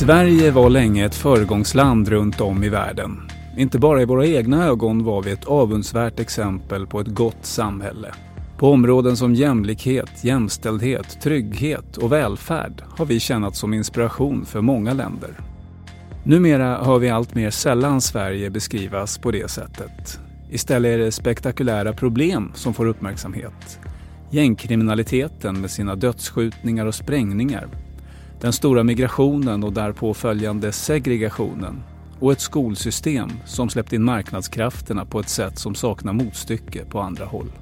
Sverige var länge ett föregångsland runt om i världen. Inte bara i våra egna ögon var vi ett avundsvärt exempel på ett gott samhälle. På områden som jämlikhet, jämställdhet, trygghet och välfärd har vi tjänat som inspiration för många länder. Numera hör vi allt mer sällan Sverige beskrivas på det sättet. Istället är det spektakulära problem som får uppmärksamhet. Gängkriminaliteten med sina dödsskjutningar och sprängningar. Den stora migrationen och därpå följande segregationen. Och ett skolsystem som släppt in marknadskrafterna på ett sätt som saknar motstycke på andra håll.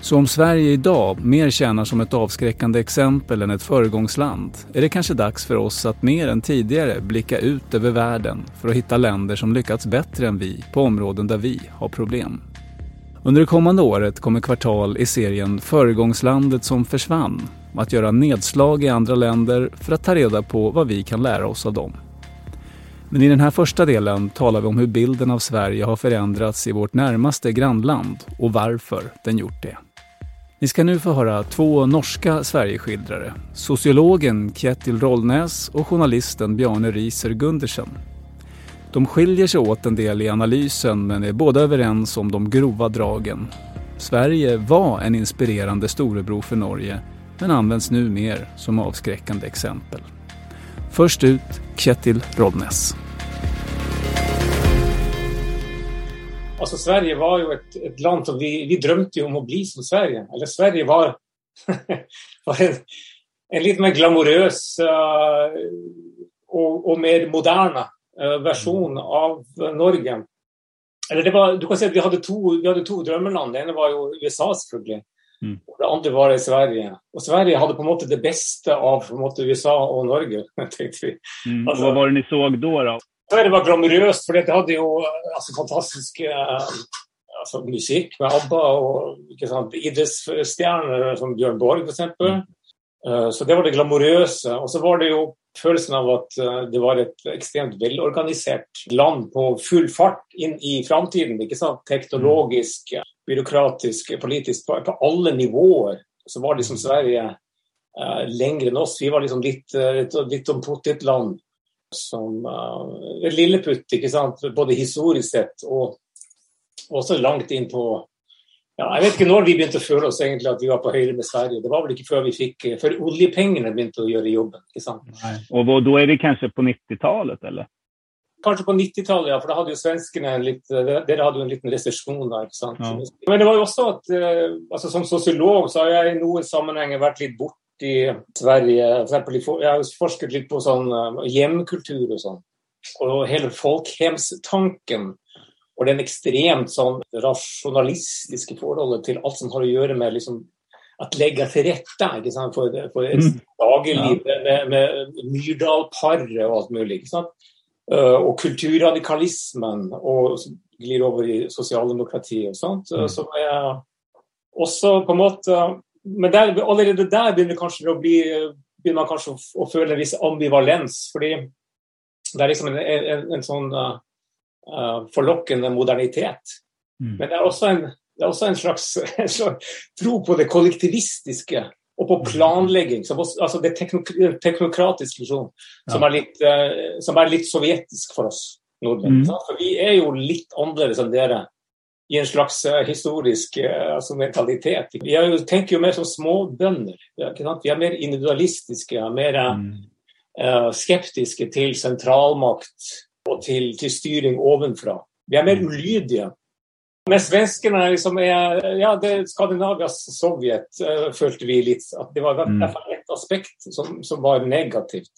Så om Sverige idag mer tjänar som ett avskräckande exempel än ett föregångsland är det kanske dags för oss att mer än tidigare blicka ut över världen för att hitta länder som lyckats bättre än vi på områden där vi har problem. Under det kommande året kommer kvartal i serien Föregångslandet som försvann att göra nedslag i andra länder för att ta reda på vad vi kan lära oss av dem. Men i den här första delen talar vi om hur bilden av Sverige har förändrats i vårt närmaste grannland och varför den gjort det. Ni ska nu få höra två norska Sverigeskildrare. Sociologen Kjetil Rollnäs och journalisten Bjarne Riser Gundersen. De skiljer sig åt en del i analysen men är båda överens om de grova dragen. Sverige var en inspirerande storebror för Norge men används nu mer som avskräckande exempel. Först ut Kjetil Rollnäs. Alltså Sverige var ju ett, ett land som vi, vi drömde om att bli som Sverige. Eller Sverige var, var en, en lite mer glamorös uh, och, och, mer moderna uh, version mm. av Norge. Eller det var, du kan säga att vi hade två, vi drömmeland. Det ena var ju USA selvfølgelig. Mm. Og det andre var i Sverige. Og Sverige hadde på en måte det beste av måte, USA og Norge. tenkte vi. Mm. Altså, Hva var det ni så da? da? Sverige var glamorøst, for det hadde jo altså, fantastisk uh, altså, musikk med ABBA og sant, idrettsstjerner som Bjørn Borg, f.eks. Mm. Uh, så det var det glamorøse. Og så var det jo følelsen av at uh, det var et ekstremt velorganisert land på full fart inn i framtiden. Teknologisk, byråkratisk, politisk, på, på, alle nivåer. Så var liksom Sverige eh, lengre enn oss. Vi var liksom litt, litt, litt om potetland som uh, Lilleputt, ikke sant? både historisk sett og også langt inn på ja, Jeg vet ikke når vi begynte å føle oss egentlig at vi var på høyre med Sverige. Det var vel ikke før vi fikk, før oljepengene begynte å gjøre jobben. ikke sant? Nei. Og da er vi kanskje på 90-tallet, eller? Kanskje på 90-tallet, ja. For da hadde jo svenskene en litt, dere hadde jo en liten resesjon der. ikke sant? Ja. Men det var jo også at uh, altså Som sosiolog så har jeg i noen sammenhenger vært litt borti i Sverige. For eksempel, jeg har forsket litt på sånn hjemkultur og sånn. Og hele folkhjemstanken og den ekstremt sånn rasjonalistiske forholdet til alt som har å gjøre med liksom, at legge til rette ikke sant? for, for et mm. dagligliv ja. med, med Myrdal-paret og alt mulig. ikke sant? Uh, og kulturradikalismen og glir over i sosialdemokratiet og sånt. Mm. Som er også på en måte Men der, allerede der begynner, å bli, begynner man kanskje å, å, føle en viss ambivalens. fordi det er liksom en, en, en sånn uh, forlokkende modernitet. Mm. Men det er også en, er også en, slags, en, slags, tro på det kollektivistiske og på planlegging. Som, altså det teknokratiske liksom, som, er litt, uh, som er litt sovjetisk for oss nordmenn. Mm. For vi er jo litt annerledes enn dere i en slags uh, historisk uh, altså mentalitet. Vi jo, tenker jo mer som småbønder. Vi er mer individualistiske, mer mm. uh, skeptiske til sentralmakt og til, til, styring ovenfra. Vi er mer mm. ulydige. Mens svenskene liksom er Ja, det Skandinavias Sovjet, følte vi litt. At det var i hvert fall ett aspekt som, som var negativt.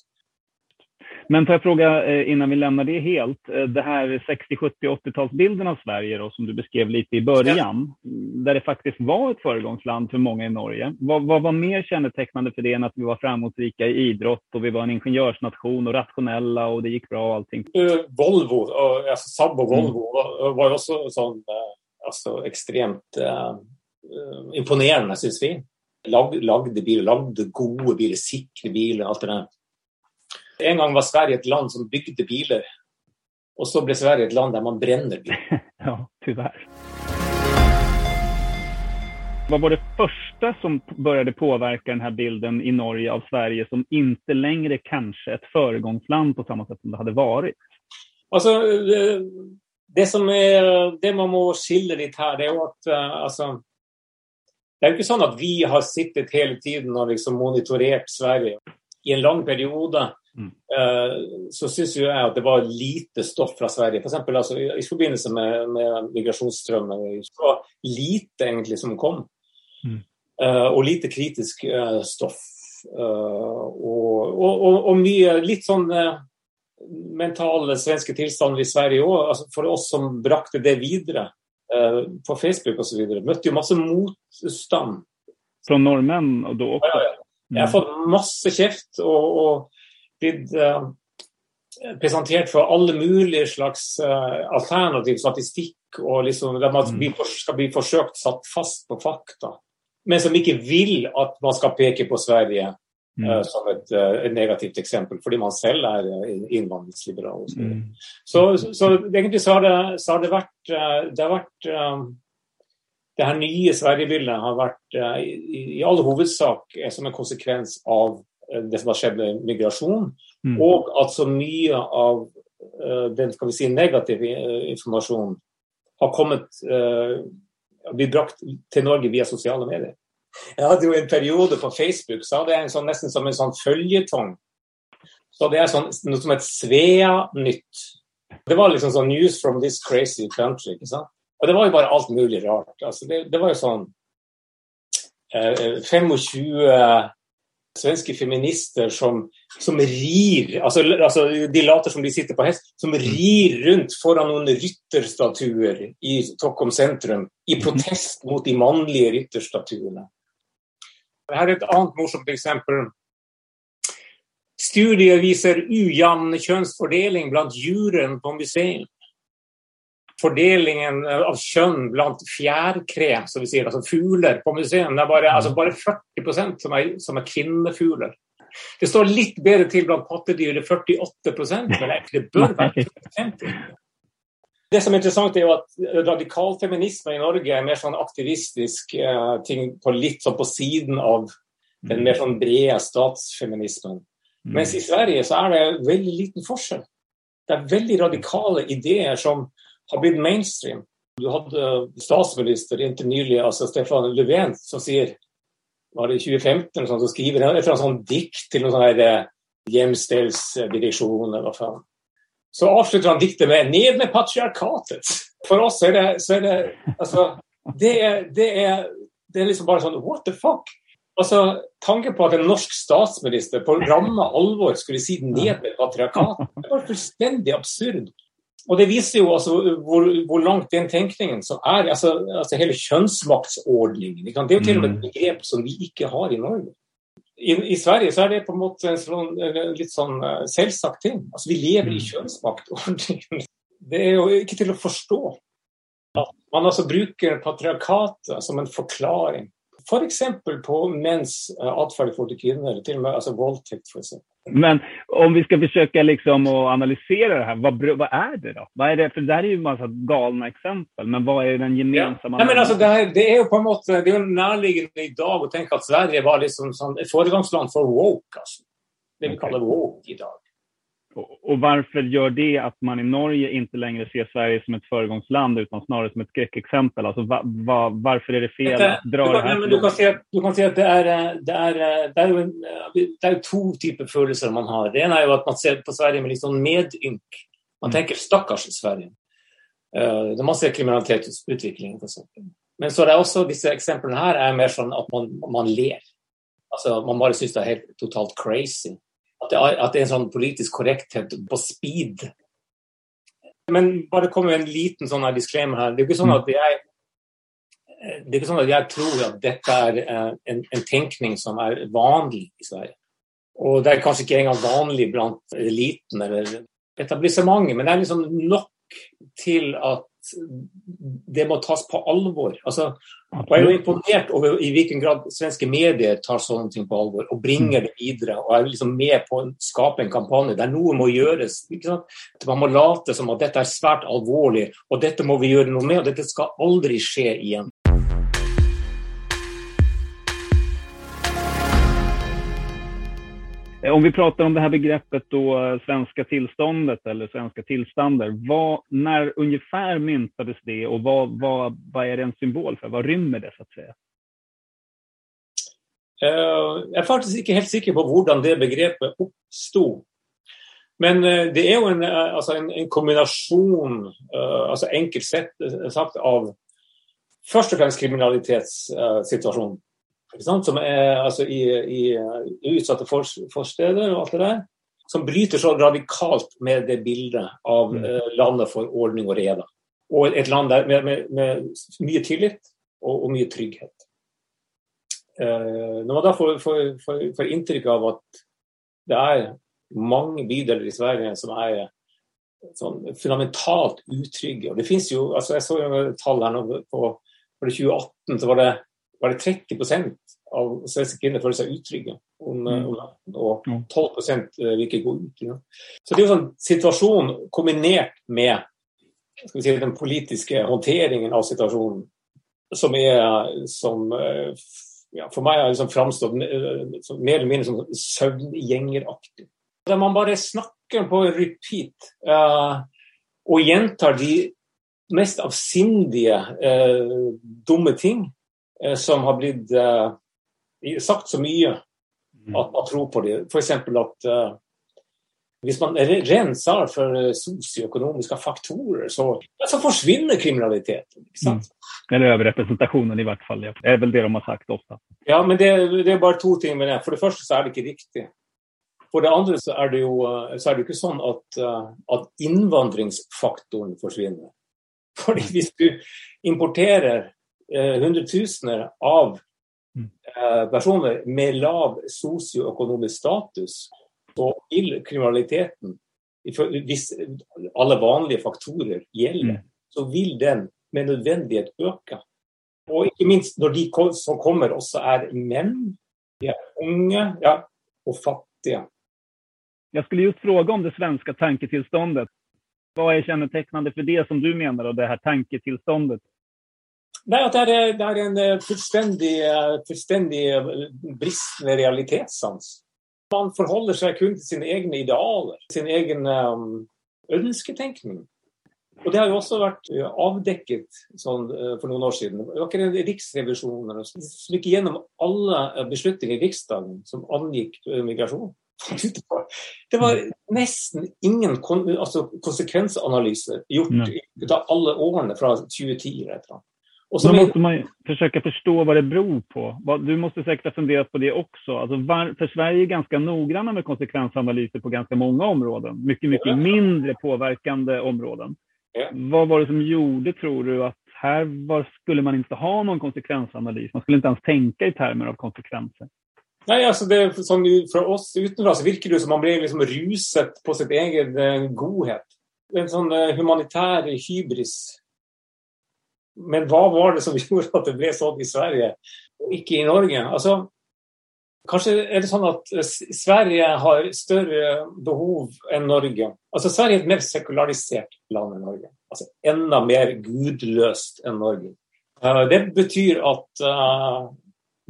Men får jag fråga eh, innan vi lämnar det helt, eh, det här 60, 70, 80-talsbilden av Sverige då, som du beskrev lite i början, ja. där det faktiskt var ett föregångsland för många i Norge. Vad, vad var mer kännetecknande för det än att vi var framgångsrika i idrott och vi var en ingenjörsnation och rationella och det gick bra och allting? Uh, Volvo, uh, alltså Saab och Volvo mm. var också sån, uh, ekstremt uh, imponerende, syns vi. Lag, lagde biler, lagde gode biler, sikre biler, alt det der. En gang var Sverige et land som bygde biler. Og så ble Sverige et land der man brenner biler. ja, tyvärr. Vad var det första som började påverka den här bilden i Norge av Sverige som inte längre kanske ett föregångsland på samma sätt som det hade varit? Alltså, det, är, det man må skille litt her, det er jo at altså, Det er jo ikke sånn at vi har sittet hele tiden og liksom monitorert Sverige i en lang periode Mm. uh, så syns jeg at det var lite stoff fra Sverige. For eksempel, altså, I forbindelse med, med migrasjonsstrømmen var lite egentlig som kom. Mm. Uh, og lite kritisk uh, stoff. Uh, og, og, og, og, mye litt sånn mentale svenske tilstander i Sverige òg. Altså for oss som brakte det videre på Facebook osv. Møtte jo masse motstand. Fra nordmenn og da også? Ja. Jeg har fått masse kjeft. og, og blitt uh, presentert for alle mulige slags uh, alternativ statistikk, og liksom, der man mm. skal bli forsøkt satt fast på fakta. Men som ikke vil at man skal peke på Sverige uh, som et, et, negativt eksempel, fordi man selv er innvandringsliberal. Mm. Så, så, så, egentlig så har det, så har det vært, det har vært det her nye Sverige-bildet har vært i, i all hovedsak som en konsekvens av det som har skjedd med migrasjon, mm. og at så mye av den skal vi si, negative informasjonen har kommet blitt brakt til Norge via sosiale medier. Jeg hadde jo en periode på Facebook så hadde jeg en sånn, nesten som en sånn føljetong. Så det er sånn, noe som het Svea-nytt. Det var liksom sånn 'News from this crazy country'. ikke sant? Og det var jo bare alt mulig rart. Altså, det, det var jo sånn 25 svenske feminister som, som rir altså, altså, De later som de sitter på hest, som rir rundt foran noen rytterstatuer i Stockholm sentrum i protest mot de mannlige rytterstatuene. Her er et annet morsomt eksempel. Studier viser ujevn kjønnsfordeling blant juryen på museum fordelingen av kjønn blant fjærkre, som vi sier, altså fugler på museum. Det er bare, altså bare 40% som er, som er kvinnefugler. Det står litt bedre til blant pattedyr, det er 48% men det bør være 50 Det som er interessant, er jo at radikalfeminisme i Norge er mer sånn aktivistisk uh, ting på litt sånn på siden av den mer sånn brede statsfeminismen. Mens i Sverige så er det veldig liten forskjell. Det er veldig radikale ideer som har blitt mainstream. Du hadde statsminister inntil nylig, altså Stefan Löfven, som sier var det i 2015 sånn, så skriver han et sånt dikt til noen sånn eh, hjemstellsdireksjon eller hva faen. Så avslutter han diktet med 'Ned med patriarkatet'. For oss er det, så er det altså, det er, det er, det er liksom bare sånn What the fuck? Altså, Tanken på at en norsk statsminister på ramme alvor skulle si 'ned med patriarkatet', det var fullstendig absurd. Og Det viser jo altså hvor, hvor, langt den tenkningen som er altså, altså hele kjønnsmaktsordningen. Det er jo til og med et mm. begrep som vi ikke har i Norge. I, I, Sverige så er det på en måte en sånn, litt sånn eh, selvsagt ting. Altså Vi lever i mm. kjønnsmaktordningen. Det er jo ikke til å forstå at man altså bruker patriarkatet som en forklaring. F.eks. For på menns eh, atferd i kvinner. Til og med altså voldtekt, f.eks. Men om vi ska försöka liksom å analysere det här, vad, vad är det då? Vad är det? För det här är ju en massa galna exempel, men vad är den gemensamma... Ja. Nej, men alltså det, här, det är ju på en måte det är närliggande idag att tänka att Sverige var liksom som ett föregångsland för woke, alltså. Det vi kallar woke idag. Och varför gör det att man i Norge inte längre ser Sverige som ett föregångsland utan snarare som ett skräckexempel? Alltså, va, va, varför är det fel att dra du, det kan, här? men du, kan at, du kan se att det er, det er, det är, en, det är två typer følelser man har. Det ene er ju at man ser på Sverige med sånn medynk. Man tenker 'stakkars Sverige'. Uh, det er masse kriminalitetsutvikling. Men så det også disse eksemplene her er mer sånn at man, man ler. Alltså, man bare syns det er helt totalt crazy. At det, er, at det er en sånn politisk korrekthet på speed. Men bare kom med en liten sånn disclaimer her. Det er jo ikke sånn at jeg det er ikke sånn at jeg tror at dette er eh, en, en tenkning som er vanlig i Sverige. Og det er kanskje ikke engang vanlig blant eliten eller etablissementet, men det er liksom nok til at det må tas på alvor. Altså, jeg er jo imponert over i hvilken grad svenske medier tar sånne ting på alvor og bringer det videre. Og er liksom med på å skape en kampanje der noe må gjøres. Man må late som at dette er svært alvorlig, og dette må vi gjøre noe med. Og dette skal aldri skje igjen. Om vi pratar om det här begreppet då, svenska tillståndet eller svenska tillstander, vad, när ungefär myntades det och vad, vad, vad är det en symbol för? Vad rymmer det så att säga? Uh, jeg er faktisk ikke helt sikker på hvordan det begrepet oppsto. Men det er jo en, altså en, en kombinasjon, altså enkelt sett, sagt, av først og fremst kriminalitetssituasjonen som er altså, i, i, i utsatte for, forsteder og alt det der. Som bryter så radikalt med det bildet av mm. uh, landet for ordning og rede. Og et land der med, med, med mye tillit og, og mye trygghet. Uh, når man da får, får, får, får, inntrykk av at det er mange bydeler i Sverige som er sånn fundamentalt utrygge og det finnes jo, altså Jeg så jo tall her nå på, på 2018, så var det bare 30% av svenske kvinner føler seg utrygge om, mm. og 12 vil ikke gå ut. Ja. Så det er jo sånn situasjon kombinert med si, den politiske håndteringen av situasjonen som er som ja, for meg har liksom framstått mer eller mindre som søvngjengeraktig. Der man bare snakker på repeat uh, og gjentar de mest avsindige, uh, dumme ting som har blitt sagt så mye at man tror på det. F.eks. at hvis man renser for sosioøkonomiske faktorer, så, så forsvinner kriminaliteten. Mm. Eller overrepresentasjonen, i hvert fall. Det er vel det de har sagt ofte. Ja, men det, det, er bare to ting med det. For det første så er det ikke riktig. For det andre så er det jo, så er det ikke sånn at, at innvandringsfaktoren forsvinner. Fordi hvis du importerer hundretusener av personer med lav sosioøkonomisk status, så vil kriminaliteten, hvis alle vanlige faktorer gjelder, så vil den med nødvendighet øke. Og ikke minst når de som kommer også er menn, de er unge ja, og fattige. Jeg skulle just fråga om det svenske tanketillståndet. Hva er kjennetegnende for det som du mener, og det her tanketillståndet? Nei, at det er, det er en fullstendig, fullstendig bristende realitetssans. Man forholder seg kun til sine egne idealer, sin egen ønsketenkning. Og Det har jo også vært avdekket sånn, for noen år siden. Det var ikke en som gikk gjennom alle beslutninger i Riksdagen som angikk migrasjon. Det var nesten ingen kon altså konsekvensanalyser gjort ut av alle årene fra 2010. Eller och så måste man försöka förstå vad det beror på. Du måste säkert ha funderat på det också. Alltså var, för Sverige är ganska noggranna med konsekvensanalyser på ganska många områden. Mycket, mycket mindre påverkande områden. Ja. Vad var det som gjorde, tror du, att här var, skulle man inte ha någon konsekvensanalys? Man skulle inte ens tänka i termer av konsekvenser. Nei, altså det, som Fra oss utenfra så virker det som man blir liksom ruset på sitt egen eh, godhet. En sånn eh, humanitær hybris men hva var det som gjorde at det ble sånn i Sverige, og ikke i Norge? Altså, kanskje er det sånn at Sverige har større behov enn Norge. Altså, Sverige er et mer sekularisert land enn Norge. Altså, enda mer gudløst enn Norge. Eh, det betyr at uh,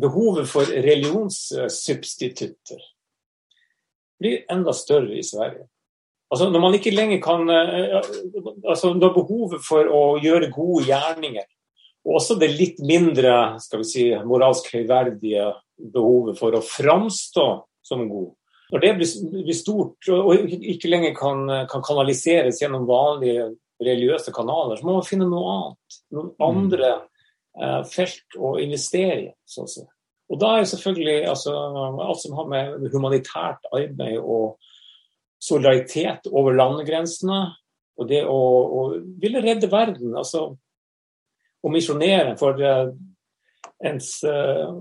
behovet for religionssubstitutter blir enda større i Sverige. Altså, når man ikke lenger kan altså, Når behovet for å gjøre gode gjerninger, og også det litt mindre skal vi si, moralsk høyverdige behovet for å framstå som god, når det blir, stort og ikke lenger kan, kan, kanaliseres gjennom vanlige religiøse kanaler, så må man finne noe annet. Noen mm. andre eh, felt å investere i. Så å si. Og da er selvfølgelig altså, alt som har med humanitært arbeid og solidaritet over landegrensene, og det å, å ville redde verden, altså å misjonere for uh, ens uh,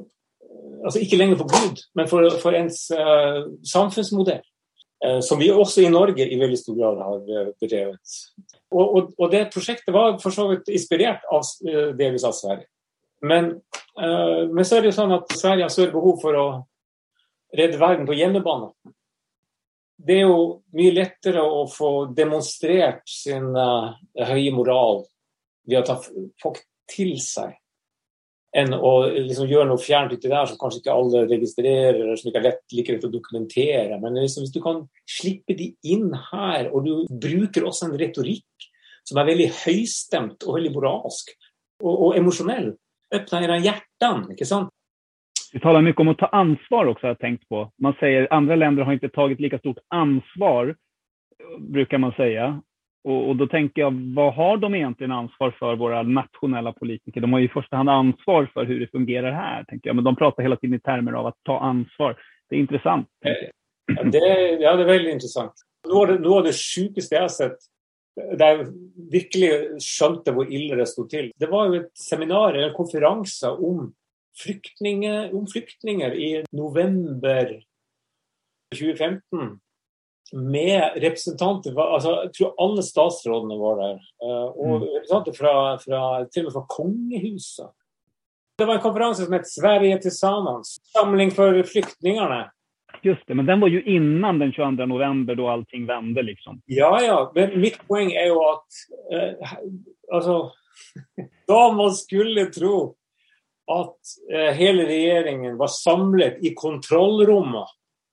Altså ikke lenger for Gud, men for, for ens uh, samfunnsmodell. som vi også i Norge i veldig stor grad har bedrevet. Og, og, og, det prosjektet var for så vidt inspirert av delvis av Sverige. Men, men så er det jo sånn at Sverige har større behov for å redde verden på hjemmebane det er jo mye lettere å få demonstrert sin uh, høye moral ved å ta folk til seg, enn å liksom, gjøre noe fjernt uti der som kanskje ikke alle registrerer, eller som ikke er lett like lett å dokumentere. Men liksom, hvis du kan slippe de inn her, og du bruker også en retorikk som er veldig høystemt og veldig moralsk og, og emosjonell, åpner hjertene, ikke sant? Vi talar mycket om att ta ansvar också, har jag tänkt på. Man säger andra länder har inte tagit lika stort ansvar, brukar man säga. Och, och, då tänker jag, vad har de egentligen ansvar för, våra nationella politiker? De har ju i första hand ansvar för hur det fungerar här, tänker jag. Men de pratar hela tiden i termer av att ta ansvar. Det är intressant. Ja, det, ja, det är väldigt intressant. Noe av det, noe av det sjukeste jeg har sett, der jeg virkelig skjønte hvor ille det sto til, det var jo et seminar, en konferanse om flyktninger, om flyktninger i november 2015 med representanter altså, Jeg tror alle statsrådene var der. Eh, og mm. representanter fra, fra, til og med fra kongehuset. Det var en konferanse som het 'Sverige til sammen'. Samling for flyktningene. Just det, men den var jo innan den 22 november, da allting vende, liksom. Ja, ja. Men mitt poeng er jo at eh, altså Da man skulle tro at eh, hele regjeringen var samlet i kontrollrommet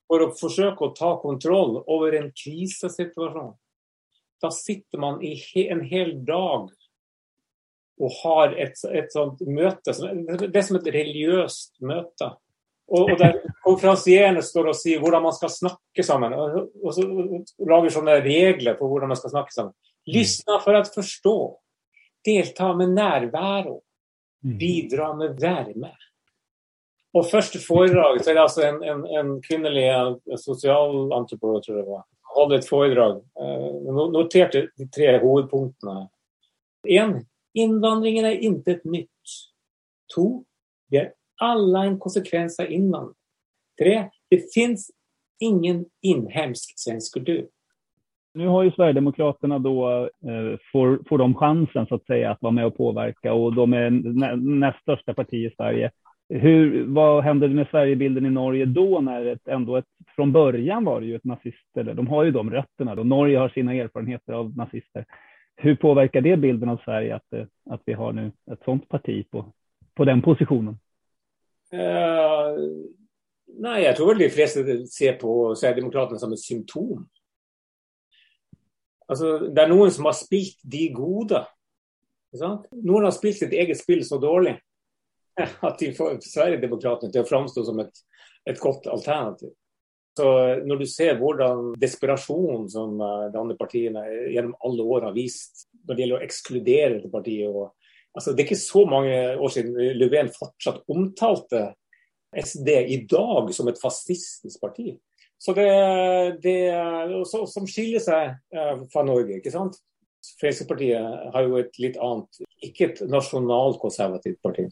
for å forsøke å ta kontroll over en krisesituasjon. Da sitter man i en hel dag og har et, et sånt møte. Det er som et religiøst møte. Og, og der konferansierende står og sier hvordan man skal snakke sammen. Og, og så lager sånne regler for hvordan man skal snakke sammen. Lysna for å forstå. Delta med nærværo. Mm. Bidra med varme. Og første foredrag så er det altså en, en, en kvinnelig sosialantropolog, tror jeg det var, holdt et foredrag. Eh, noterte de tre hovedpunktene. Én innvandringen er intet nytt. To vi er alle en konsekvens av innvandring. Tre det fins ingen innhemsk svensk kultur. Nu har ju Sverigedemokraterna då, eh, får, får de chansen så att säga att vara med och påverka och de är näst största parti i Sverige. Hur, vad händer med Sverigebilden i Norge då när ett, ändå ett, från början var det ju ett nazist, eller de har ju de rötterna då. Norge har sina erfarenheter av nazister. Hur påverkar det bilden av Sverige att, eh, att vi har nu ett sådant parti på, på den positionen? Uh, nej, jag tror väl de flesta ser på Sverigedemokraterna som ett symptom Altså, det er noen som har spilt de gode. Noen har spilt sitt eget spill så dårlig at de får Sverigedemokraterna til å framstå som et, et, godt alternativ. Så Når du ser hvordan desperasjon som eh, de andre partiene gjennom alle år har vist når det gjelder å ekskludere dette partiet og, altså, Det er ikke så mange år siden Löfven fortsatt omtalte SD i dag som et fascistisk parti. Det, det også, som skiller seg eh, fra Norge, ikke sant. Fremskrittspartiet har jo et litt annet, ikke et nasjonalkonservativt parti.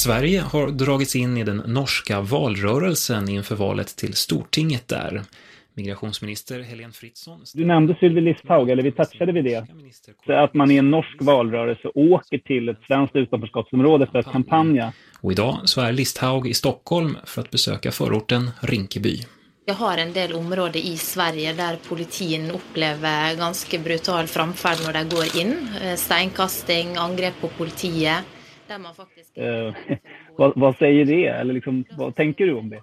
Sverige har dragits in i den norska valrörelsen inför valet till Stortinget där. Migrationsminister Helene Fritzon... Du nämnde Sylvie Listhaug, eller vi touchade vid det. Så att man i en norsk valrörelse åker till ett svenskt utanförskapsområde för att kampanja. Och idag så är Listhaug i Stockholm för att besöka förorten Rinkeby. Jag har en del områder i Sverige där politiet upplever ganska brutal framfärd när de går in. Eh, steinkasting, angrepp på politiet. Där man faktiskt... Eh, vad, vad, säger det? Eller liksom, vad tänker du om det?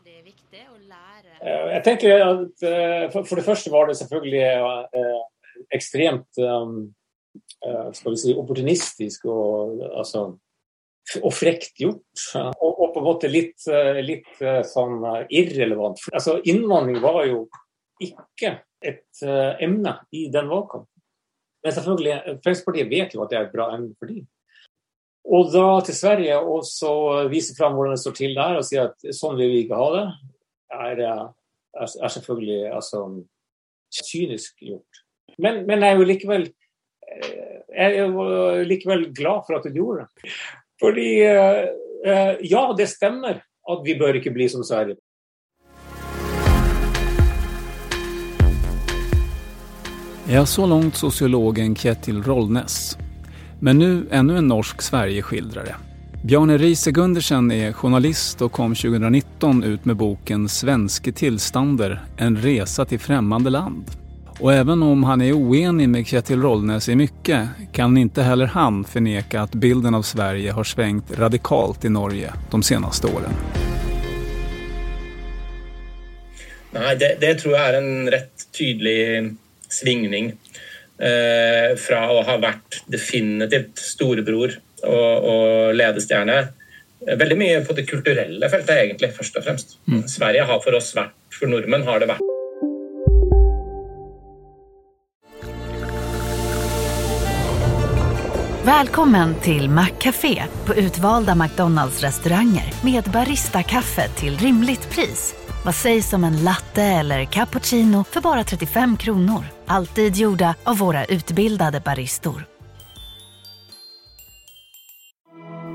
Jeg tenker at For det første var det selvfølgelig ekstremt skal vi si, opportunistisk og, altså, og frekt gjort. Og, og, på en måte litt, litt sånn irrelevant. Altså, innvandring var jo ikke et emne i den valgkampen. Men selvfølgelig, Fremskrittspartiet vet jo at det er et bra emne for dem. Og da til Sverige og så vise fram hvordan det står til der, og si at sånn vil vi ikke ha det, er, er, er selvfølgelig altså, kynisk gjort. Men, men, jeg er likevel eh, jeg er jo likevel glad for at du gjorde det. Fordi eh, ja, det stemmer at vi bør ikke bli som Sverige. Ja, så langt sociologen Kjetil Rollnes. Men nu ännu en norsk Sverigeskildrare. Bjarne Riise Gundersen er journalist og kom 2019 ut med boken Svenske tilstander en resa til fremmede land. Og även om han er oenig med Kjetil Rollnes i mye, kan ikke heller han forneke at bilden av Sverige har svengt radikalt i Norge de seneste årene. Nei, det, det tror jeg er en rett tydelig svingning eh, fra å ha vært definitivt storebror og, og ledestjerne. Veldig mye på det kulturelle feltet, egentlig, først og fremst. Mm. Sverige har for oss vært, for nordmenn har det vært Välkommen till Maccafé på utvalda McDonalds restauranger med Baristakaffe till rimligt pris. Vad sägs om en latte eller cappuccino för bara 35 kronor? Alltid gjorda av våra utbildade baristor.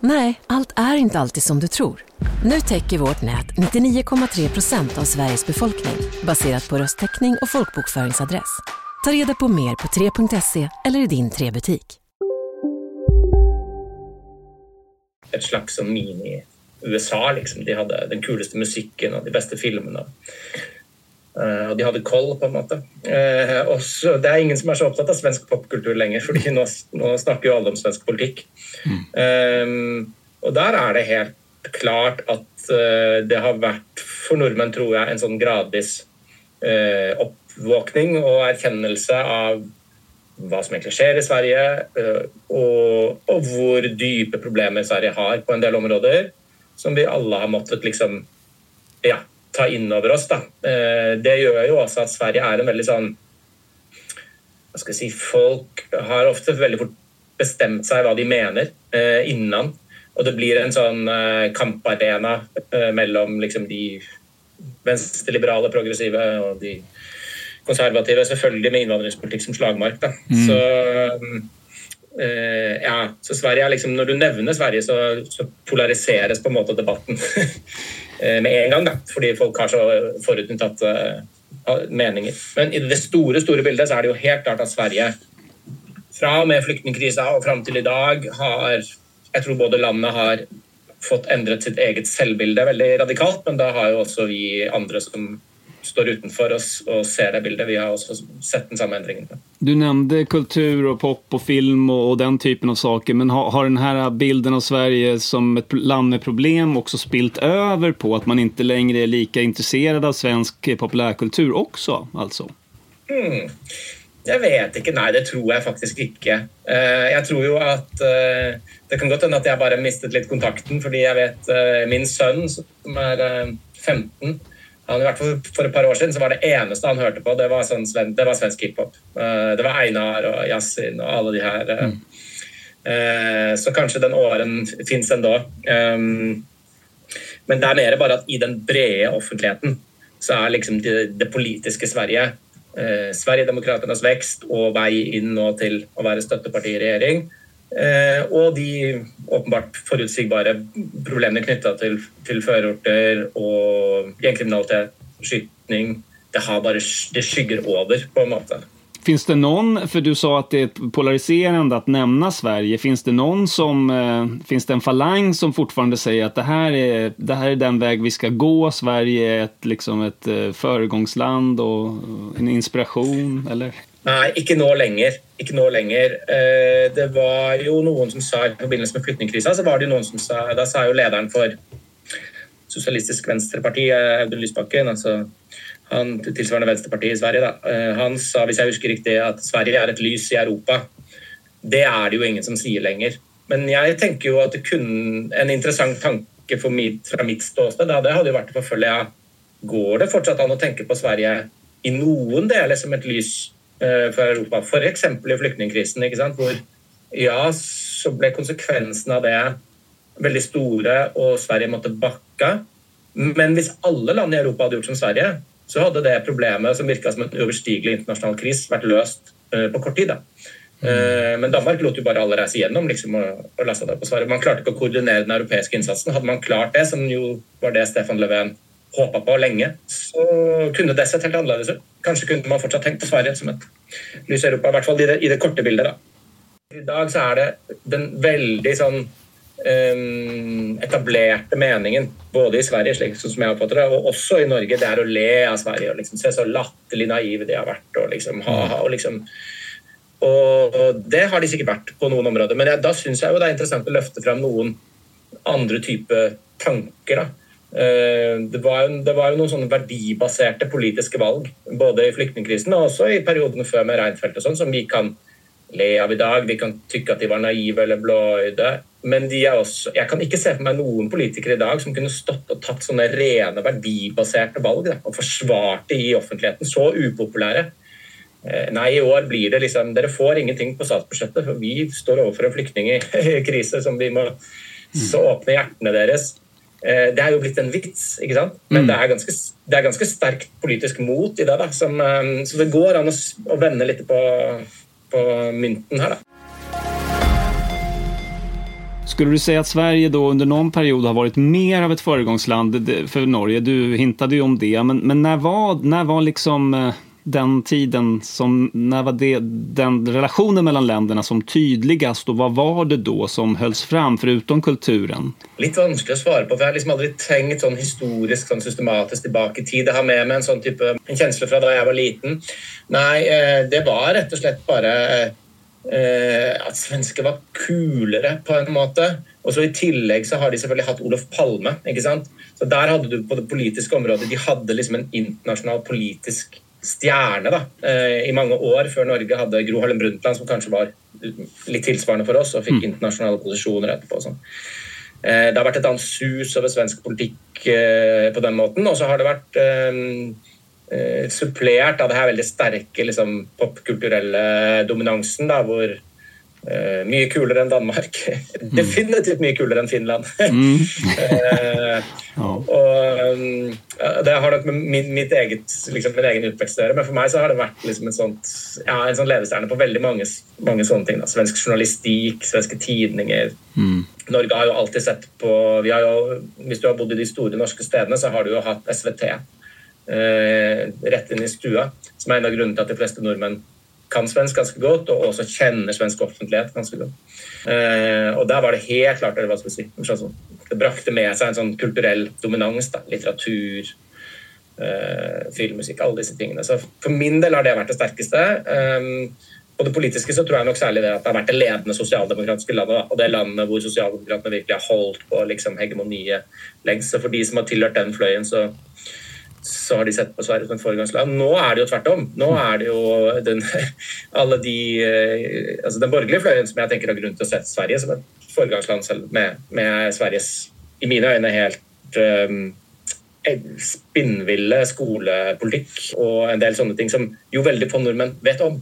Nej, allt är inte alltid som du tror. Nu täcker vårt nät 99,3 procent av Sveriges befolkning baserat på röstteckning och folkbokföringsadress. Ta reda på mer på 3.se eller i din 3-butik. Ett slags mini-USA, liksom. De hade den kuleste musiken och de bästa filmerna. Uh, og de hadde koll, på en måte. Uh, og så, det er ingen som er så opptatt av svensk popkultur lenger, fordi nå, nå snakker jo alle om svensk politikk. Mm. Um, og der er det helt klart at uh, det har vært for nordmenn, tror jeg, en sånn gradvis oppvåkning og erkjennelse av hva som egentlig skjer i Sverige, og, og, hvor dype problemer Sverige har på en del områder, som vi alle har måttet liksom ja, ta inn over oss. Da. Eh, det gjør jo også at Sverige er en veldig sånn hva skal jeg si, Folk har ofte veldig fort bestemt seg hva de mener eh, innan. Og det blir en sånn eh, kamparena mellom liksom, de venstreliberale, progressive og de konservative. Selvfølgelig med innvandringspolitikk som slagmark. Da. Mm. Så Uh, ja, så Sverige er liksom, Når du nevner Sverige, så, så polariseres på en måte debatten. Eh, med en gang, da, fordi folk har så forutinntatte uh, meninger. Men i det store store bildet så er det jo helt klart at Sverige fra og med flyktningkrisa og fram til i dag har Jeg tror både landet har fått endret sitt eget selvbilde veldig radikalt, men da har jo også vi andre som står utenfor oss og ser det bildet. Vi har også sett den samme endringen. Du nevnte kultur og pop og film og, og den typen av saker, men har, har denne bilden av Sverige som et land med problem også spilt over på at man ikke lenger er like interessert av svensk populærkultur også, altså? Hmm. Jeg vet ikke. Nei, det tror jeg faktisk ikke. Eh, jeg tror jo at eh, Det kan godt hende at jeg bare mistet litt kontakten, fordi jeg vet eh, min sønn, som er 15 han, i hvert fall For et par år siden så var det eneste han hørte på, det var, sånn, det var svensk hiphop. Uh, det var Einar og Yasin og alle de her. Uh, mm. uh, så kanskje den åren fins ennå. Um, men det er mer bare at i den brede offentligheten så er liksom det, det politiske Sverige Sverigedemokraternas vekst og vei inn nå til å være støtteparti i regjering Eh, og de åpenbart forutsigbare problemene knytta til, til førerorter og gjengkriminalitet, skyting det, bare, det skygger over, på en måte. Finns det noen, for du sa at det er polariserende å nevne Sverige, finns det noen som, eh, finns det en falang som fortfarande sier at det her, er, det her er den väg vi skal gå, Sverige er et, liksom et eh, föregångsland och en inspiration, eller? Nej, ikke nå lenger. Ikke nå lenger. Eh, det var jo noen som sa i forbindelse med flyktningkrisa, sa, da sa jo lederen for Sosialistisk Venstreparti, Audun Lysbakken, altså han, tilsvarende Venstrepartiet i Sverige, da, eh, han sa hvis jeg husker riktig, at Sverige er et lys i Europa. Det er det jo ingen som sier lenger. Men jeg tenker jo at det kunne en interessant tanke mitt, fra mitt ståsted det hadde jo vært å forfølge ja, Går det fortsatt an å tenke på Sverige i noen deler som et lys for Europa? F.eks. i flyktningkrisen, hvor ja, så ble konsekvensen av det veldig store, og Sverige måtte bakke. Men hvis alle land i Europa hadde gjort som Sverige, så hadde det problemet som virka som en uoverstigelig internasjonal kris, vært løst uh, på kort tid. da. Mm. men Danmark lot jo bare alle reise gjennom liksom, og, og det på svaret. Man klarte ikke å koordinere den europeiske innsatsen. Hadde man klart det, som jo var det Stefan Löfven håpa på lenge, så kunne det sett helt annerledes ut. Kanskje kunne man fortsatt tenkt på Sverige som et lys i Europa, i hvert fall i det, i det korte bildet. da. I dag så er det den veldig sånn um, etablerte meningen, både i Sverige, slik som jeg oppfatter det, og også i Norge, det er å le av Sverige og liksom se så latterlig naive de har vært. og liksom ha-ha. og liksom og Det har de sikkert vært på noen områder, men jeg, da syns jeg jo det er interessant å løfte fram noen andre type tanker. da. Det var, det var, jo noen sånne verdibaserte politiske valg, både i flyktningkrisen og også i periodene før med Reinfeldt, og sånn, som vi kan le av i dag. Vi kan tykke at de var naive eller blåøyde. Men de også, jeg kan ikke se for meg noen politikere i dag som kunne stått og tatt sånne rene verdibaserte valg da, og forsvart det i offentligheten. Så upopulære. Eh, nei, i år blir det liksom Dere får ingenting på statsbudsjettet, for vi står overfor en flyktningkrise som vi må så åpne hjertene deres. Eh, det er jo blitt en vits, ikke sant? men mm. det, er ganske, det, er ganske, sterkt politisk mot i det. da, som, eh, Så det går an å, å vende litt på, på mynten her. da. Skulle du säga att Sverige då under någon period har varit mer av ett föregångsland för Norge? Du hintade ju om det, men, men när var, när var liksom eh, den tiden som, när var det, den relationen mellan länderna som tydligast och vad var det då som hölls fram förutom kulturen? Litt vanskelig å svare på, for jeg har liksom aldri tenkt sånn historisk sånn systematisk tilbake i tid. Jeg har med meg en sånn type en kjensle fra da jeg var liten. Nei, eh, det var rett og slett bare eh, at svensker var kulere, på en måte. Og så I tillegg så har de selvfølgelig hatt Olof Palme. ikke sant? Så Der hadde du på det politiske området De hadde liksom en internasjonal politisk stjerne da, eh, i mange år før Norge hadde Gro Harlem Brundtland, som kanskje var litt tilsvarende for oss, og fikk mm. internasjonale posisjoner etterpå. Sånn. Det har vært et annet sus over svensk politikk på den måten. Og så har det vært eh, supplert av det her veldig sterke liksom, popkulturelle dominansen, da, hvor eh, Mye kulere enn Danmark. Mm. Definitivt mye kulere enn Finland. Mm. eh, og um, Det har nok med min, mitt eget, liksom, min egen utvekst å gjøre, men for meg så har det vært liksom, sånt, ja, en sånn ledestjerne på veldig mange, mange sånne ting. Da. Svensk journalistikk, svenske tidninger. Mm. Norge har jo alltid sett på jo, Hvis du har bodd i de store norske stedene, så har du jo hatt SVT Eh, rett inn i stua, som er en av grunnene til at de fleste nordmenn kan svensk ganske godt, og også kjenner svensk offentlighet ganske godt. Eh, og der var det helt klart hva skal si, Det brakte med seg en sånn kulturell dominans. Da. Litteratur, eh, filmmusikk, alle disse tingene. Så for min del har det vært det sterkeste. på det politiske så tror jeg nok særlig det at det har vært det ledende sosialdemokratiske landet. Og det landet hvor sosialdemokratene virkelig har holdt på liksom, hegemoniet lengst. Så for de som har tilhørt den fløyen, så så har de sett på Sverige som et foregangsland. Nå er det jo tvert om. Nå er det jo den, alle de, eh, altså den borgerlige fløyen som jeg tenker har grunn til å sette Sverige som et foregangsland selv, med, med Sveriges i mine øyne helt um, spinnville skolepolitikk og en del sånne ting som jo veldig få nordmenn vet om.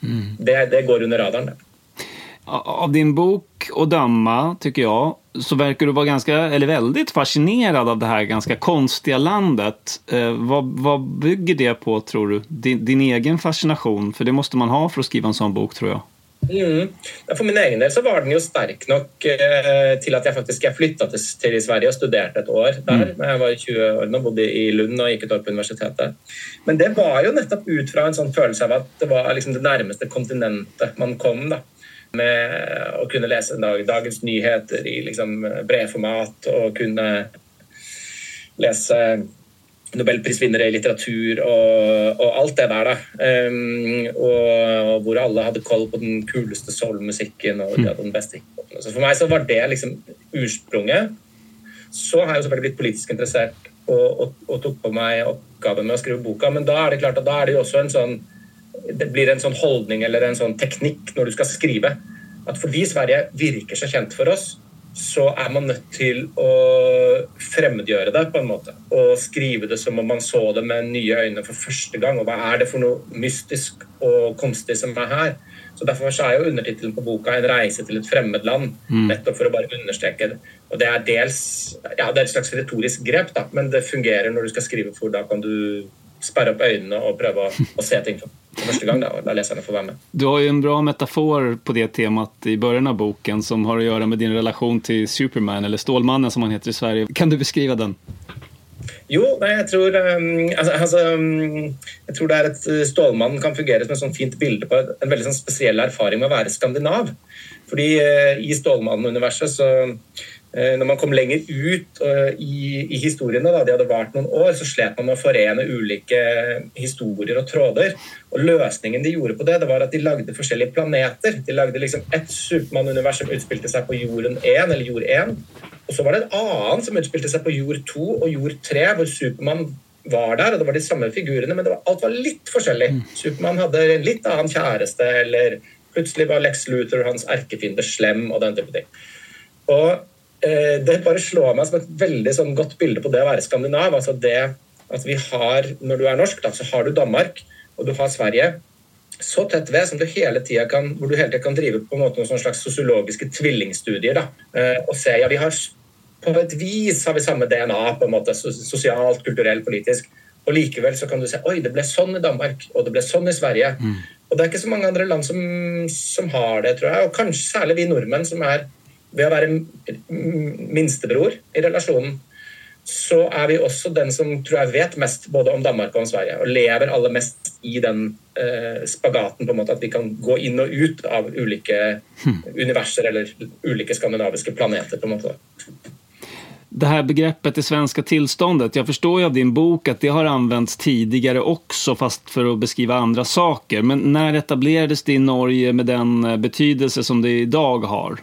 Mm. Det, det, går under radaren. Det. Av din bok att döma, tycker jag, så verkar du vara ganska, eller väldigt fascinerad av det här ganska konstiga landet. Eh, vad, vad bygger det på, tror du? Din, din, egen fascination? För det måste man ha för att skriva en sån bok, tror jag. Mm. For min egen del så var den jo sterk nok eh, til at jeg faktisk jeg flytta til, til, Sverige og studerte et år der. Mm. Jeg var 20 år og bodde i Lund og gikk et år på universitetet. Men det var jo nettopp ut fra en sånn følelse av at det var liksom det nærmeste kontinentet man kom. da med å kunne lese dag, Dagens Nyheter i liksom brevformat og kunne lese nobelprisvinnere i litteratur og, og, alt det der. da. Um, og, hvor alle hadde koll på den kuleste soul-musikken og de hadde den beste hiphopen. Så for meg så var det liksom ursprunget. Så har jeg jo selvfølgelig blitt politisk interessert og, og, og, tok på meg oppgaven med å skrive boka, men da er det klart at da er det jo også en sånn det blir en sånn holdning eller en sånn teknikk når du skal skrive. At fordi Sverige virker så kjent for oss, så er man nødt til å fremmedgjøre det på en måte. Og skrive det som om man så det med nye øyne for første gang. Og hva er det for noe mystisk og konstig som er her? Så Derfor så er jo undertittelen på boka 'En reise til et fremmed land'. Mm. Nettopp for å bare understreke det. Og Det er dels ja, det er et slags retorisk grep, da, men det fungerer når du skal skrive, for da kan du sperre opp øynene og prøve å, å se ting for första gang da, og la leserne får være med. Du har jo en bra metafor på det temat i begynnelsen av boken som har å gjøre med din relasjon til Superman, eller Stålmannen som han heter i Sverige. Kan du beskrive den? Jo, nei, jeg tror um, altså, um, Jeg tror det er et uh, Stålmannen kan fungere som et sånn fint bilde på en veldig sånn spesiell erfaring med å være skandinav. Fordi uh, i Stålmannen-universet så Eh, når man kom lenger ut eh, i, i historiene, da, de hadde vart noen år, så slet man med å forene ulike historier og tråder. Og Løsningen de gjorde på det, det var at de lagde forskjellige planeter. De lagde liksom ett Supermann-univers som utspilte seg på jorden 1, eller jord 1. Og så var det et annet som utspilte seg på jord 2 og jord 3, hvor Supermann var der, og det var de samme figurene, men var, alt var litt forskjellig. Mm. Supermann hadde en litt annen kjæreste, eller plutselig var Lex Luther hans erkefiende slem, og den type ting. Og Eh, det bare slår meg som et veldig sånn godt bilde på det å være skandinav. altså det at vi har, Når du er norsk, da, så har du Danmark og du har Sverige så tett ved som du hele tida kan, hvor du hele tida kan drive på en måte noen slags sosiologiske tvillingstudier. da, eh, og se, ja, vi har På et vis har vi samme DNA, på en måte, sosialt, kulturelt, politisk. Og likevel så kan du se oi, det ble sånn i Danmark, og det ble sånn i Sverige. Mm. Og det er ikke så mange andre land som, som har det, tror jeg. Og kanskje særlig vi nordmenn, som er ved å være minstebror i relasjonen, så er vi også den som tror jeg vet mest både om Danmark og om Sverige. Og lever aller mest i den eh, spagaten på en måte at vi kan gå inn og ut av ulike hmm. universer eller ulike skandinaviske planeter. på en måte. Det här begreppet det svenska tillståndet, jag förstår ju av din bok at det har använts tidligere også, fast for å beskrive andre saker. Men när etablerades det i Norge med den eh, betydelse som det i dag har?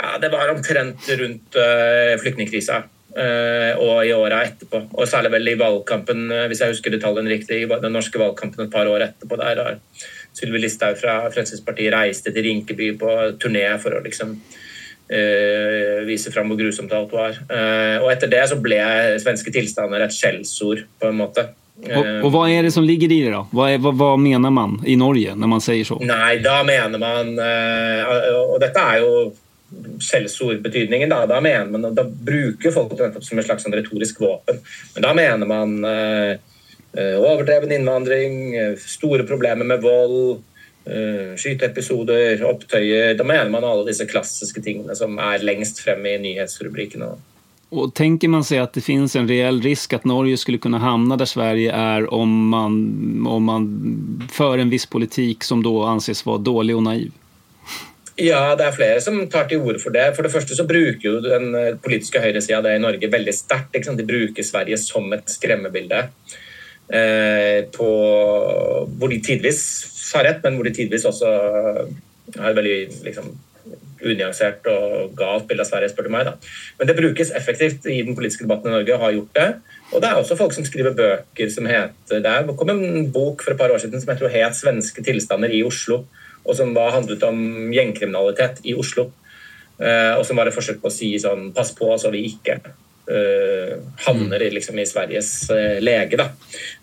Ja, Det var omtrent rundt uh, flyktningkrisa uh, og i åra etterpå. Og særlig vel i valgkampen, uh, hvis jeg husker detaljene riktig, i den norske valgkampen et par år etterpå. Der har Sylvi Listhaug fra Fremskrittspartiet reiste til Rinkeby på turné for å liksom vise fram hvor grusomt alt var. og etter det så ble svenske tilstander et skjellsord, på en måte. Og, og, hva er det som ligger i det, da? Hva, er, hva, hva, mener man i Norge når man sier så? Nei, da mener man Og dette er jo skjellsordbetydningen. Da. da man, da bruker folk det som et slags sånn retorisk våpen. Men da mener man eh, eh, overdreven innvandring, eh, store problemer med vold, eh, skyteepisoder, opptøyer. Da mener man alle disse klassiske tingene som er lengst frem i nyhetsrubrikkene. Og tenker man seg at det finnes en reell risk at Norge skulle kunne havne der Sverige er om man, om man fører en viss politikk som da anses være dårlig og naiv? Ja, det er flere som tar til orde for det. For det første så bruker jo den eh, politiske høyresida det i Norge veldig sterkt. De bruker Sverige som et skremmebilde. Eh, på, hvor de tidvis har rett, men hvor de tidvis også har et veldig liksom, unyansert og galt bilde av Sverige, spør du meg. Da. Men det brukes effektivt i den politiske debatten i Norge, og har gjort det. Og det er også folk som skriver bøker som heter Det kom en bok for et par år siden som jeg tror het 'Svenske tilstander i Oslo' og som var, handlet om gjengkriminalitet i Oslo. Uh, og som var et forsøk på å si sånn Pass på så vi ikke uh, havner i, liksom, i Sveriges uh, lege. da.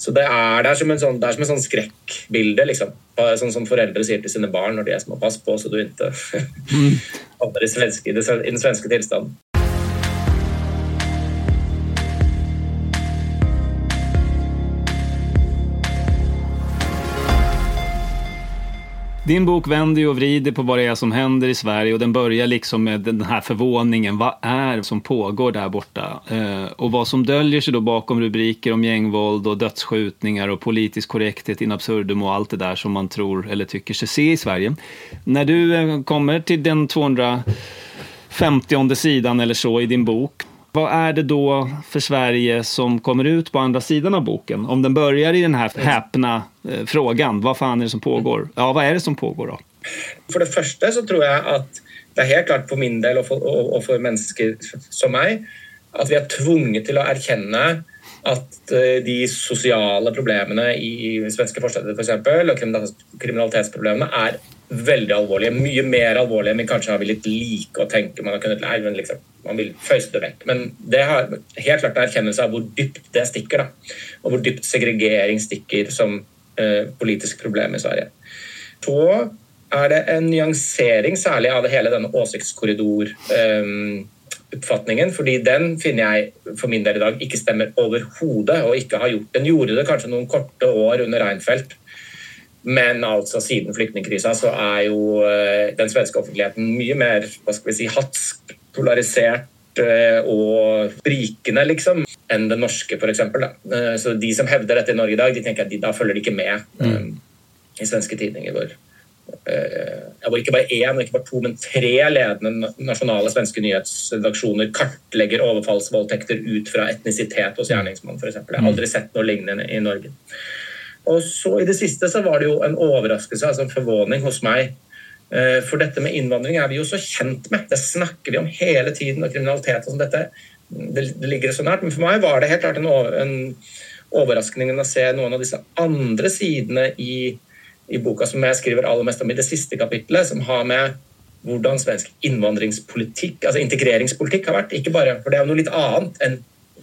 Så det er, det er som en sånn, det sånn skrekkbilde. liksom. Sånn som foreldre sier til sine barn når de er små. Pass på så du ikke mm. havner i, svenske, i, den svenske tilstanden. Din bok vänder och vrider på vad det är som händer i Sverige och den börjar liksom med den här förvåningen. Vad är som pågår där borta? Eh, och vad som döljer sig då bakom rubriker om gängvåld och dödsskjutningar och politisk korrekthet in absurdum och allt det där som man tror eller tycker sig se i Sverige. När du eh, kommer till den 250 sidan eller så i din bok, vad är det då för Sverige som kommer ut på andra sidan av boken? Om den börjar i den här häpna eh, frågan, vad fan är det som pågår? Ja, vad är det som pågår då? För det första så tror jag att det är helt klart på min del och för, och för människor som mig att vi är tvungna till att erkänna att eh, de sociala problemen i svenska forstäder för exempel, och kriminalitetsproblemen är väldigt allvarliga, mycket mer allvarliga men kanske har vi like lika tenke. Man har kunnat lära, men liksom, man vil fösa det vekk. Men det har helt klart en erkännelse av hvor dypt det stikker. Da. Og hvor dypt segregering stikker som eh, politisk problem i Sverige. Så er det en nyansering særlig av hele denne åsiktskorridor eh, fordi den finner jeg for min del i dag ikke stemmer overhodet, og ikke har gjort Den gjorde det kanskje noen korte år under Reinfeldt, men altså siden flyktningkrisa så er ju eh, den svenske offentligheten mye mer hva skal vi si, hatsk, polarisert og och sprikende liksom, enn den norske, f.eks. exempel. Eh, så de som hevder dette i Norge i dag, de tenker at de, da følger de ikke med mm. i svenske tidninger. Hvor, hvor ikke bare én, ikke bare to, men tre ledende nasjonale svenske nyhetsredaksjoner kartlegger overfallsvoldtekter ut fra etnisitet hos gjerningsmann, f.eks. Jeg har aldri sett noe lignende i Norge. Og så I det siste så var det jo en overraskelse, altså en forvåning hos meg. Eh, for dette med innvandring er vi jo så kjent med. Det snakker vi om hele tiden. Og kriminalitet og sånn. dette, det, det, ligger så nært. Men for meg var det helt klart en, en overraskning å se noen av disse andre sidene i, i, boka som jeg skriver aller mest om i det siste kapitlet, som har med hvordan svensk innvandringspolitikk, altså integreringspolitikk, har vært. Ikke bare, for det er jo noe litt annet enn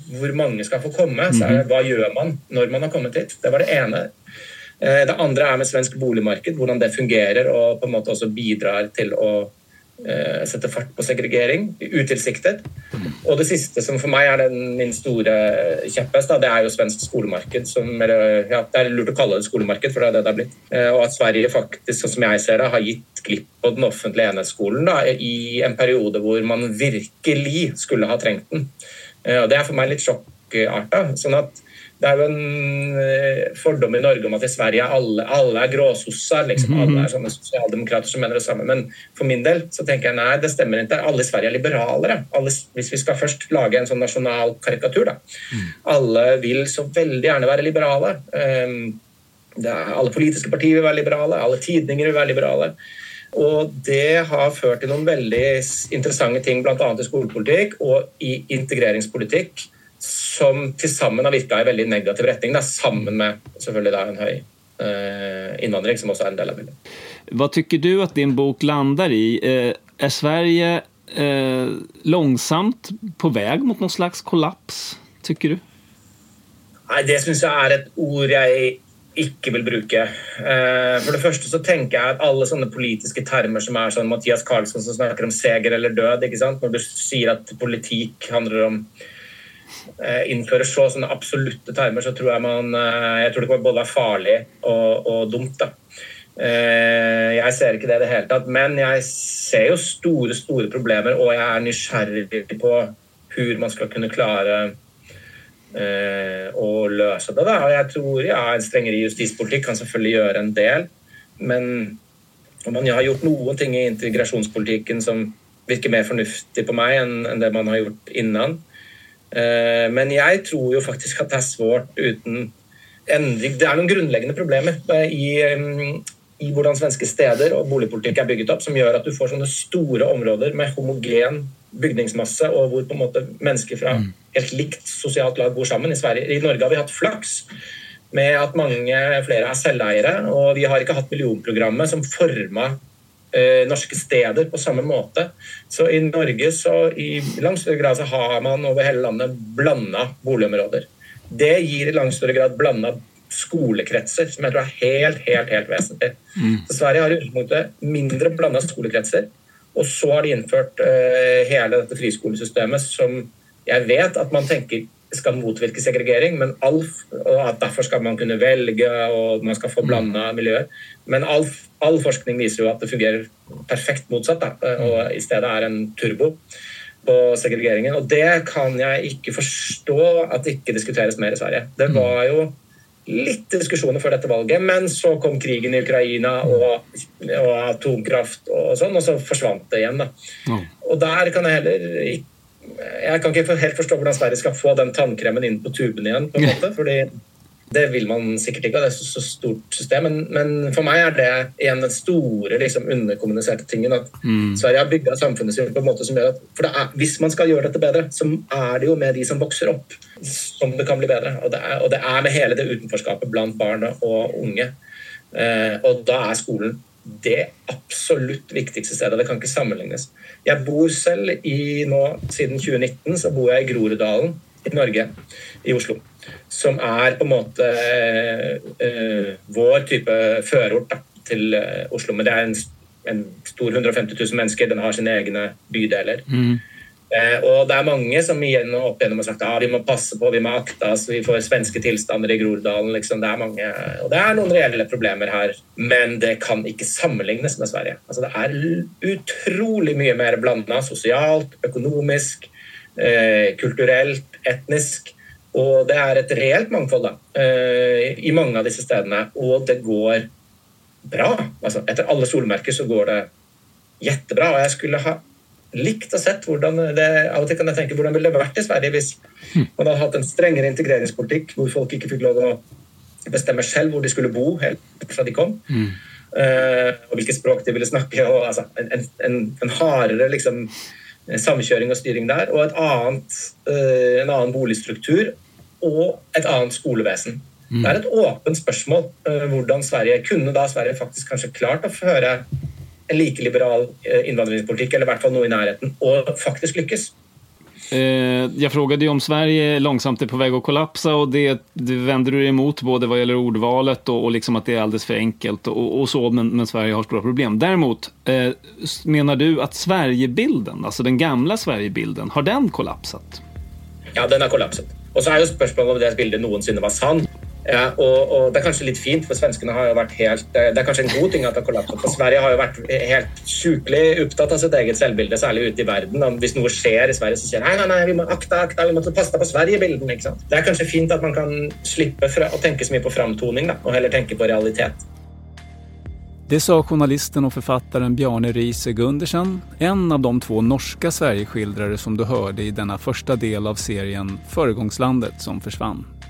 hvor mange skal få komme. Så er det, mhm. hva gjør man når man har kommet hit? Det var det ene. Eh, det andre er med svensk boligmarked, hvordan det fungerer og på en måte også bidrar til å uh, sette fart på segregering, utilsiktet. Og det siste som for meg er den, min store kjepphest, det er jo svensk skolemarked. Som, eller, ja, det er lurt å kalle det skolemarked, for det er det det har blitt. Uh, og at Sverige faktisk, sånn som jeg ser det, har gitt glipp på den offentlige enhetsskolen da, i en periode hvor man virkelig skulle ha trengt den. Eh, og Det er for meg litt sjokkarta. Sånn at det er jo en eh, fordom i Norge om at i Sverige er alle, alle er gråsosser. Liksom. Mhm. Alle er sånne sosialdemokrater som mener det samme. Men for min del så tenker jeg nei, det stemmer ikke. Alle i Sverige er liberalere. Alle, hvis vi skal først lage en sånn nasjonal karikatur, da. Mm. Alle vil så veldig gjerne være liberale. Um, er, alle politiske partier vil være liberale, alle tidninger vil være liberale. Og det har ført til noen veldig interessante ting, bl.a. i skolepolitikk og i integreringspolitikk, som til sammen har virka i veldig negativ retning, da, sammen med selvfølgelig da, en høy eh, innvandring, som også er en del av bildet. Hva tycker du at din bok lander i? Eh, er Sverige eh, långsamt på vei mot noen slags kollaps, tycker du? Nei, Det syns jeg er et ord jeg ikke vil bruke. Eh, for det første så tenker jeg at alle sånne politiske termer som er sånn Mathias Karlsson som snakker om seger eller død, ikke sant? når du sier at politikk handler om eh, innføre så sånne absolutte termer, så tror jeg man eh, jeg tror det kan både være farlig og, og dumt. da. Jeg ser ikke det i det hele tatt, men jeg ser jo store, store problemer, og jeg er nysgjerrig på hvordan man skal kunne klare eh, å løse det. Da. Og jeg tror ja, en strengere justispolitikk kan selvfølgelig gjøre en del, men om man har gjort noen ting i integrasjonspolitikken som virker mer fornuftig på meg enn det man har gjort innan. Eh, men jeg tror jo faktisk at det er svårt uten endring. Det er noen grunnleggende problemer i, i hvordan svenske steder og boligpolitikk er bygget opp, som gjør at du får sånne store områder med homogen bygningsmasse, og hvor på en måte mennesker fra mm. helt likt sosialt lag bor sammen. I, Sverige, I Norge har vi hatt flaks med at mange flere er selveiere, og vi har ikke hatt millionprogrammet som forma norske steder på samme måte. Så i Norge så i langt større grad så har man over hele landet blanda boligområder. Det gir i langt større grad blanda skolekretser, som jeg tror er helt, helt, helt vesentlig. Mm. Så Sverige har i utgangspunktet mindre blanda skolekretser. Og så har de innført uh, hele dette friskolesystemet som jeg vet at man tenker skal motvirke segregering, men ALF, og at derfor skal man kunne velge og man skal få blanda miljøer. Men all, all, forskning viser jo at det fungerer perfekt motsatt, da, og i stedet er en turbo på segregeringen. Og det kan jeg ikke forstå at det ikke diskuteres mer i Sverige. Det var jo litt diskusjoner før dette valget, men så kom krigen i Ukraina og, og atomkraft og sånn, og så forsvant det igjen. da. Mm. Og der kan jeg heller ikke jeg kan ikke helt forstå hvordan Sverige skal få den tannkremen inn på tuben igjen. på en måte, fordi det vil man sikkert ikke, det er så, stort system. Men, men, for meg er det en den store liksom, underkommuniserte tingen. At mm. Sverige har bygga samfunnet sitt på en måte som gjør at for er, Hvis man skal gjøre dette bedre, så er det jo med de som vokser opp, som det kan bli bedre. Og det er, og det er med hele det utenforskapet blant barn og unge. Eh, og da er skolen det absolutt viktigste stedet. Det kan ikke sammenlignes. Jeg bor selv i nå, Siden 2019 så bor jeg i Groruddalen i Norge, i Oslo som er på en måte uh, vår type førort til uh, Oslo. Men det er en, en, stor 150 000 mennesker, den har sine egne bydeler. Mm. Uh, og det er mange som igjen og opp igjennom har sagt at ah, vi må passe på, vi må akte oss, vi får svenske tilstander i Groruddalen. Liksom. Det er mange, og det er noen reelle problemer her, men det kan ikke sammenlignes med Sverige. Altså, det er utrolig mye mer blanda sosialt, økonomisk, kulturelt, etnisk. Og det er et reelt mangfold da, eh, i mange av disse stedene, og det går bra. Altså, etter alle solmerker så går det jettebra. Og jeg skulle ha likt å sett hvordan det av og til kan jeg tenke, hvordan ville det vært i Sverige hvis man hadde hatt en strengere integreringspolitikk hvor folk ikke fikk lov å bestemme selv hvor de skulle bo helt fra de kom. Mm. Uh, og hvilket språk de ville snakke. og altså, En, en, en hardere liksom, samkjøring og styring der, og annet, uh, en annen boligstruktur og et annet skolevesen. Mm. Det er et åpent spørsmål uh, hvordan Sverige kunne da Sverige faktisk kanskje klart å føre en like liberal uh, innvandringspolitikk, eller i hvert fall noe i nærheten, og faktisk lykkes. Jeg spurte om Sverige langsomt er på vei å kollapsa og det, det vender du imot både hva gjelder ordvalet og, og liksom at det er alldeles for enkelt og, og så, men, men, Sverige har store problem. Derimot, eh, mener du at Sverigebilden, altså den gamle Sverigebilden, har den kollapset? Ja, den har kollapsat. Og så er jo spørsmålet om det bildet noensinne var sant. Ja, og, og, Det er kanskje litt fint, for svenskene har jo vært helt Det er kanskje en god ting at det har kollapset. For Sverige har jo vært helt sjukelig opptatt av sitt eget selvbilde, særlig ute i verden. Hvis noe skjer i Sverige, så sier nei, nei, nei, vi må akta, akta, vi må passe på Sverige-bilden. ikke sant? Det er kanskje fint at man kan slippe å tenke så mye på framtoning, da, og heller tenke på realitet. Det sa journalisten og forfatteren Bjarne Riise Gundersen, en av de to norske Sverigeskildrare som du hørte i denne første del av serien 'Foregangslandet som forsvant',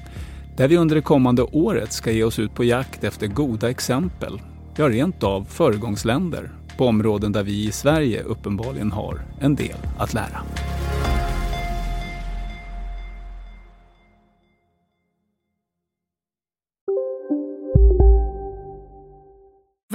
der vi under det kommende året skal ge oss ut på jakt efter goda eksempel, ja rent av föregångsländer, på områden der vi i Sverige uppenbarligen har en del å lära.